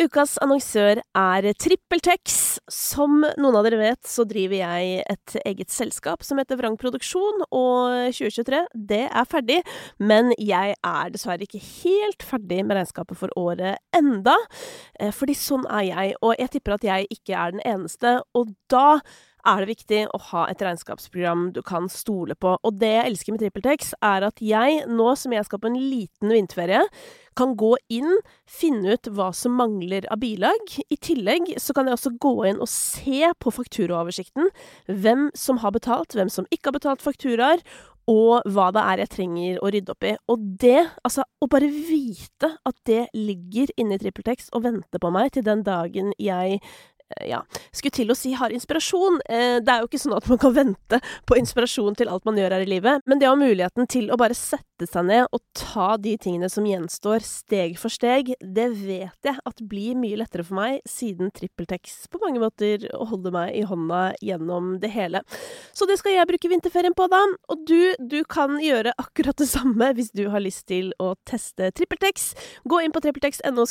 Ukas annonsør er TrippelTex. Som noen av dere vet, så driver jeg et eget selskap som heter Vrang Produksjon, og 2023, det er ferdig. Men jeg er dessverre ikke helt ferdig med regnskapet for året enda. Eh, fordi sånn er jeg, og jeg tipper at jeg ikke er den eneste. Og da er det viktig å ha et regnskapsprogram du kan stole på. Og det jeg elsker med TrippelTex, er at jeg, nå som jeg skal på en liten vinterferie, kan gå inn, finne ut hva som mangler av bilag. I tillegg så kan jeg også gå inn og se på fakturaoversikten hvem som har betalt, hvem som ikke har betalt fakturaer, og hva det er jeg trenger å rydde opp i. Og det, altså, å bare vite at det ligger inne i TrippelTex og venter på meg til den dagen jeg ja, skulle til å si har inspirasjon. Eh, det er jo ikke sånn at man kan vente på inspirasjon til alt man gjør her i livet, men det å ha muligheten til å bare sette seg ned og ta de tingene som gjenstår, steg for steg, det vet jeg at blir mye lettere for meg, siden TrippelTex på mange måter holder meg i hånda gjennom det hele. Så det skal jeg bruke vinterferien på, da. Og du, du kan gjøre akkurat det samme hvis du har lyst til å teste TrippelTex. Gå inn på trippeltex.no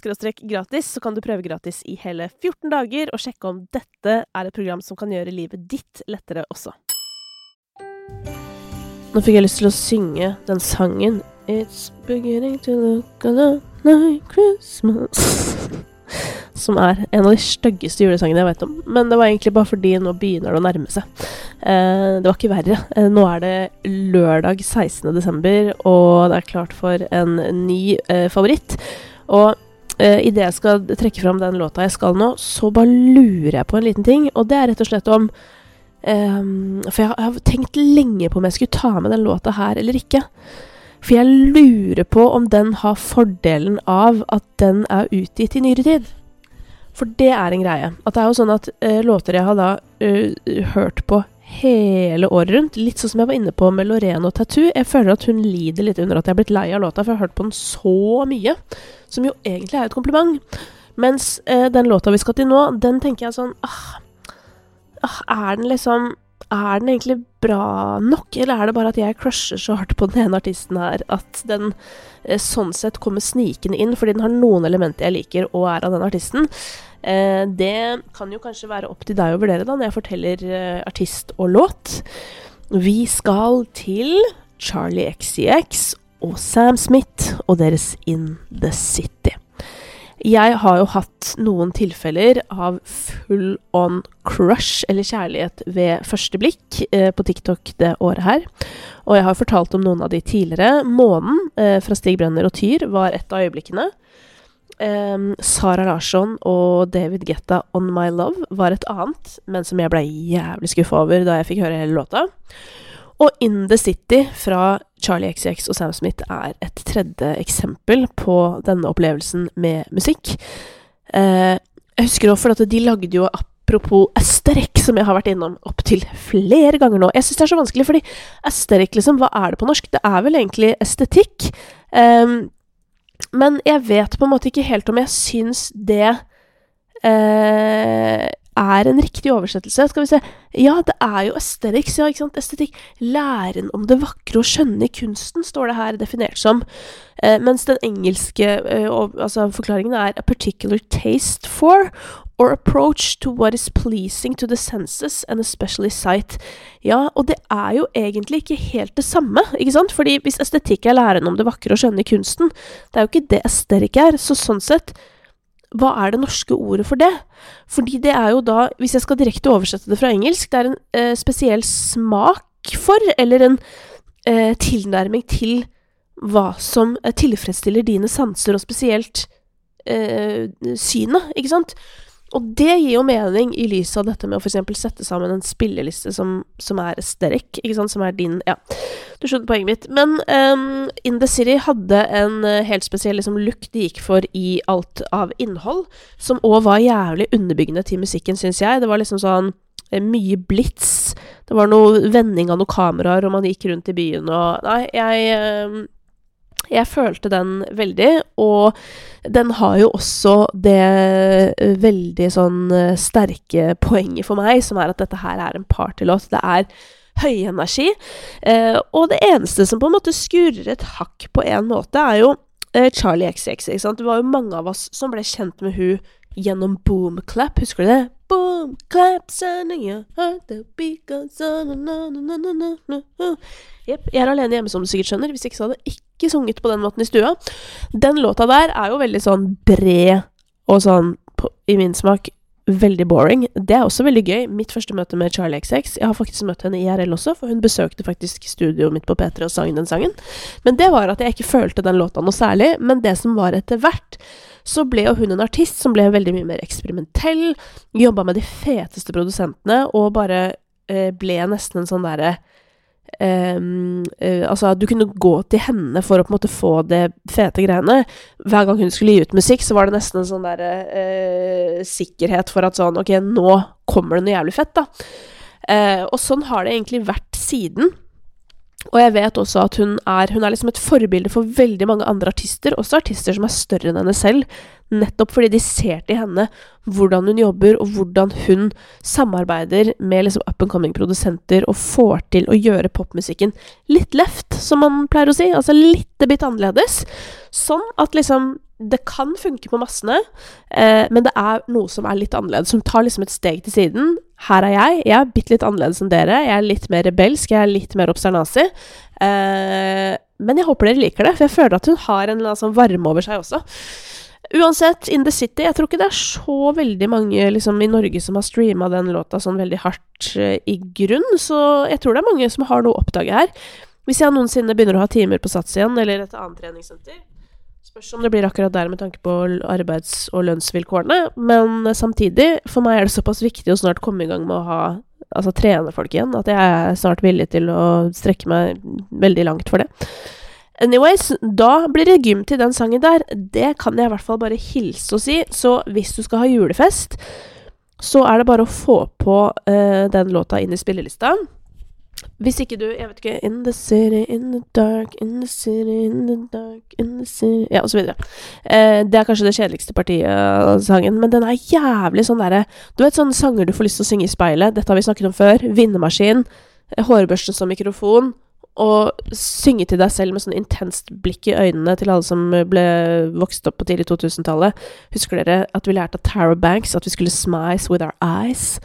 gratis, så kan du prøve gratis i hele 14 dager. og sjekke om dette er et program som kan gjøre livet ditt lettere også. Nå fikk jeg lyst til å synge den sangen It's beginning to look a lot like Christmas Som er en av de styggeste julesangene jeg vet om. Men det var egentlig bare fordi nå begynner det å nærme seg. Eh, det var ikke verre. Eh, nå er det lørdag 16. desember, og det er klart for en ny eh, favoritt. Og eh, idet jeg skal trekke fram den låta jeg skal nå, så bare lurer jeg på en liten ting, og det er rett og slett om um, For jeg, jeg, har tenkt lenge på om jeg skulle ta med den låta her eller ikke. For jeg lurer på om den har fordelen av at den er utgitt i nyere tid. For det er en greie. At det er jo sånn at uh, låter jeg har da uh, hørt på hele året rundt. Litt sånn som jeg var inne på med Lorraine og Tattoo. Jeg føler at hun lider litt under at jeg har blitt lei av låta, for jeg har hørt på den så mye. Som jo egentlig er et kompliment. Mens uh, den låta vi skal til nå, den tenker jeg sånn ah, Er den liksom Er den egentlig bra nok, eller er det bare at jeg crusher så hardt på den ene artisten her at den eh, sånn sett kommer snikende inn fordi den har noen elementer jeg liker og er av den artisten? Eh, det kan jo kanskje være opp til deg å vurdere da, når jeg forteller eh, artist og låt. Vi skal til Charlie XCX og Sam Smith og deres In The City. Jeg har jo hatt noen tilfeller av full on crush, eller kjærlighet ved første blikk, eh, på TikTok det året her. Og jeg har fortalt om noen av de tidligere. Månen eh, fra Stig Brønner og Tyr var et av øyeblikkene. Eh, Sara Larsson og David Getta 'On My Love' var et annet, men som jeg ble jævlig skuffa over da jeg fikk høre hele låta. Og 'In The City' fra Charlie XX og Sam Smith er et tredje eksempel på denne opplevelsen med musikk. Uh, jeg husker også for de lagde jo apropos Asterix, som jeg har vært innom opptil flere ganger nå. Jeg syns det er så vanskelig, fordi Asterix, liksom, hva er det på norsk? Det er vel egentlig estetikk. Um, men jeg vet på en måte ikke helt om jeg syns det eh, er en riktig oversettelse. Skal vi se Ja, det er jo aesthetics, ja, ikke sant? Estetikk. Læren om det vakre og skjønne i kunsten, står det her definert som. Eh, mens den engelske eh, altså forklaringen er a particular taste for or approach to what is pleasing to the senses and especially sight. Ja, og det er jo egentlig ikke helt det samme, ikke sant? Fordi hvis estetikk er læren om det vakre og skjønne i kunsten, det er jo ikke det estetikk er, så sånn sett hva er det norske ordet for det? Fordi det er jo da, hvis jeg skal direkte oversette det fra engelsk, det er en eh, spesiell smak for, eller en eh, tilnærming til hva som eh, tilfredsstiller dine sanser, og spesielt eh, synet, ikke sant? Og det gir jo mening i lys av dette med å f.eks. sette sammen en spilleliste som, som er sterk, ikke sant, som er din Ja, du skjønner poenget mitt. Men um, In The City hadde en uh, helt spesiell liksom, look de gikk for i alt av innhold, som òg var jævlig underbyggende til musikken, syns jeg. Det var liksom sånn uh, mye blits. Det var noe vending av noen kameraer, og man gikk rundt i byen og Nei, jeg uh, jeg følte den veldig, og den har jo også det eh, veldig sånn eh, sterke poenget for meg, som er at dette her er en partylåt. Det er høy energi, eh, og det eneste som på en måte skurrer et hakk på en måte, er jo Charlie XX. Ikke sant? Det var jo mange av oss som ble kjent med hun gjennom boom clap. Husker du det? Boom clap, sending your heart, the beat goes on. Jepp. Jeg er alene hjemme, som du sikkert skjønner. Hvis ikke så hadde ikke sunget på den måten i stua. Den låta der er jo veldig sånn bred og sånn, på, i min smak, veldig boring. Det er også veldig gøy. Mitt første møte med Charlie XX Jeg har faktisk møtt henne i IRL også, for hun besøkte faktisk studioet mitt på P3 og sang den sangen. Men det var at jeg ikke følte den låta noe særlig. Men det som var etter hvert, så ble jo hun en artist som ble veldig mye mer eksperimentell. Jobba med de feteste produsentene og bare eh, ble nesten en sånn derre Um, altså, du kunne gå til henne for å på en måte få det fete greiene. Hver gang hun skulle gi ut musikk, så var det nesten en sånn der uh, sikkerhet for at sånn Ok, nå kommer det noe jævlig fett, da. Uh, og sånn har det egentlig vært siden. Og jeg vet også at hun er, hun er liksom et forbilde for veldig mange andre artister, også artister som er større enn henne selv, nettopp fordi de ser til henne hvordan hun jobber, og hvordan hun samarbeider med liksom up and coming produsenter og får til å gjøre popmusikken litt left, som man pleier å si, altså litt bitt annerledes. Sånn at liksom det kan funke på massene, eh, men det er noe som er litt annerledes, som tar liksom et steg til siden. Her er jeg. Jeg er bitte litt annerledes enn dere. Jeg er litt mer rebelsk, jeg er litt mer obsternasi. Eh, men jeg håper dere liker det, for jeg føler at hun har en sånn varme over seg også. Uansett, In The City Jeg tror ikke det er så veldig mange liksom, i Norge som har streama den låta sånn veldig hardt uh, i grunn, så jeg tror det er mange som har noe å oppdage her. Hvis jeg noensinne begynner å ha timer på Sats igjen, eller et annet treningssenter, Spørs om det blir akkurat der med tanke på arbeids- og lønnsvilkårene. Men samtidig, for meg er det såpass viktig å snart komme i gang med å ha Altså trene folk igjen, at jeg er snart villig til å strekke meg veldig langt for det. Anyways, da blir det gym til den sangen der. Det kan jeg i hvert fall bare hilse og si. Så hvis du skal ha julefest, så er det bare å få på uh, den låta inn i spillelista. Hvis ikke du Jeg vet ikke In the city, in the dark, in the city, in the dark, in the city Ja, og så videre. Eh, det er kanskje det kjedeligste partiet av sangen, men den er jævlig sånn derre Du vet sånne sanger du får lyst til å synge i speilet? Dette har vi snakket om før. Vinnemaskin. Hårbørsten som mikrofon Og synge til deg selv med sånn intenst blikk i øynene til alle som ble vokst opp på tidlig 2000-tallet. Husker dere at vi lærte av Tara Banks at vi skulle 'smize with our eyes'?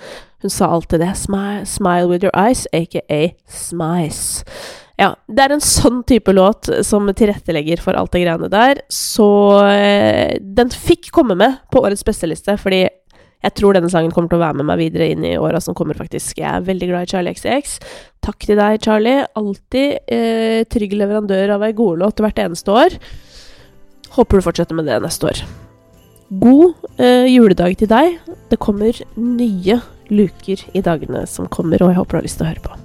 Hun sa alltid det. Smile, 'Smile with your eyes', aka 'smice'. Ja, det er en sånn type låt som tilrettelegger for alt det greiene der. Så eh, den fikk komme med på årets besteliste, fordi jeg tror denne sangen kommer til å være med meg videre inn i åra som kommer, faktisk. Jeg er veldig glad i Charlie XX. Takk til deg, Charlie. Alltid eh, trygg leverandør av ei godlåt hvert eneste år. Håper du fortsetter med det neste år. God eh, juledag til deg. Det kommer nye luker i dagene som kommer, og jeg håper du har lyst til å høre på.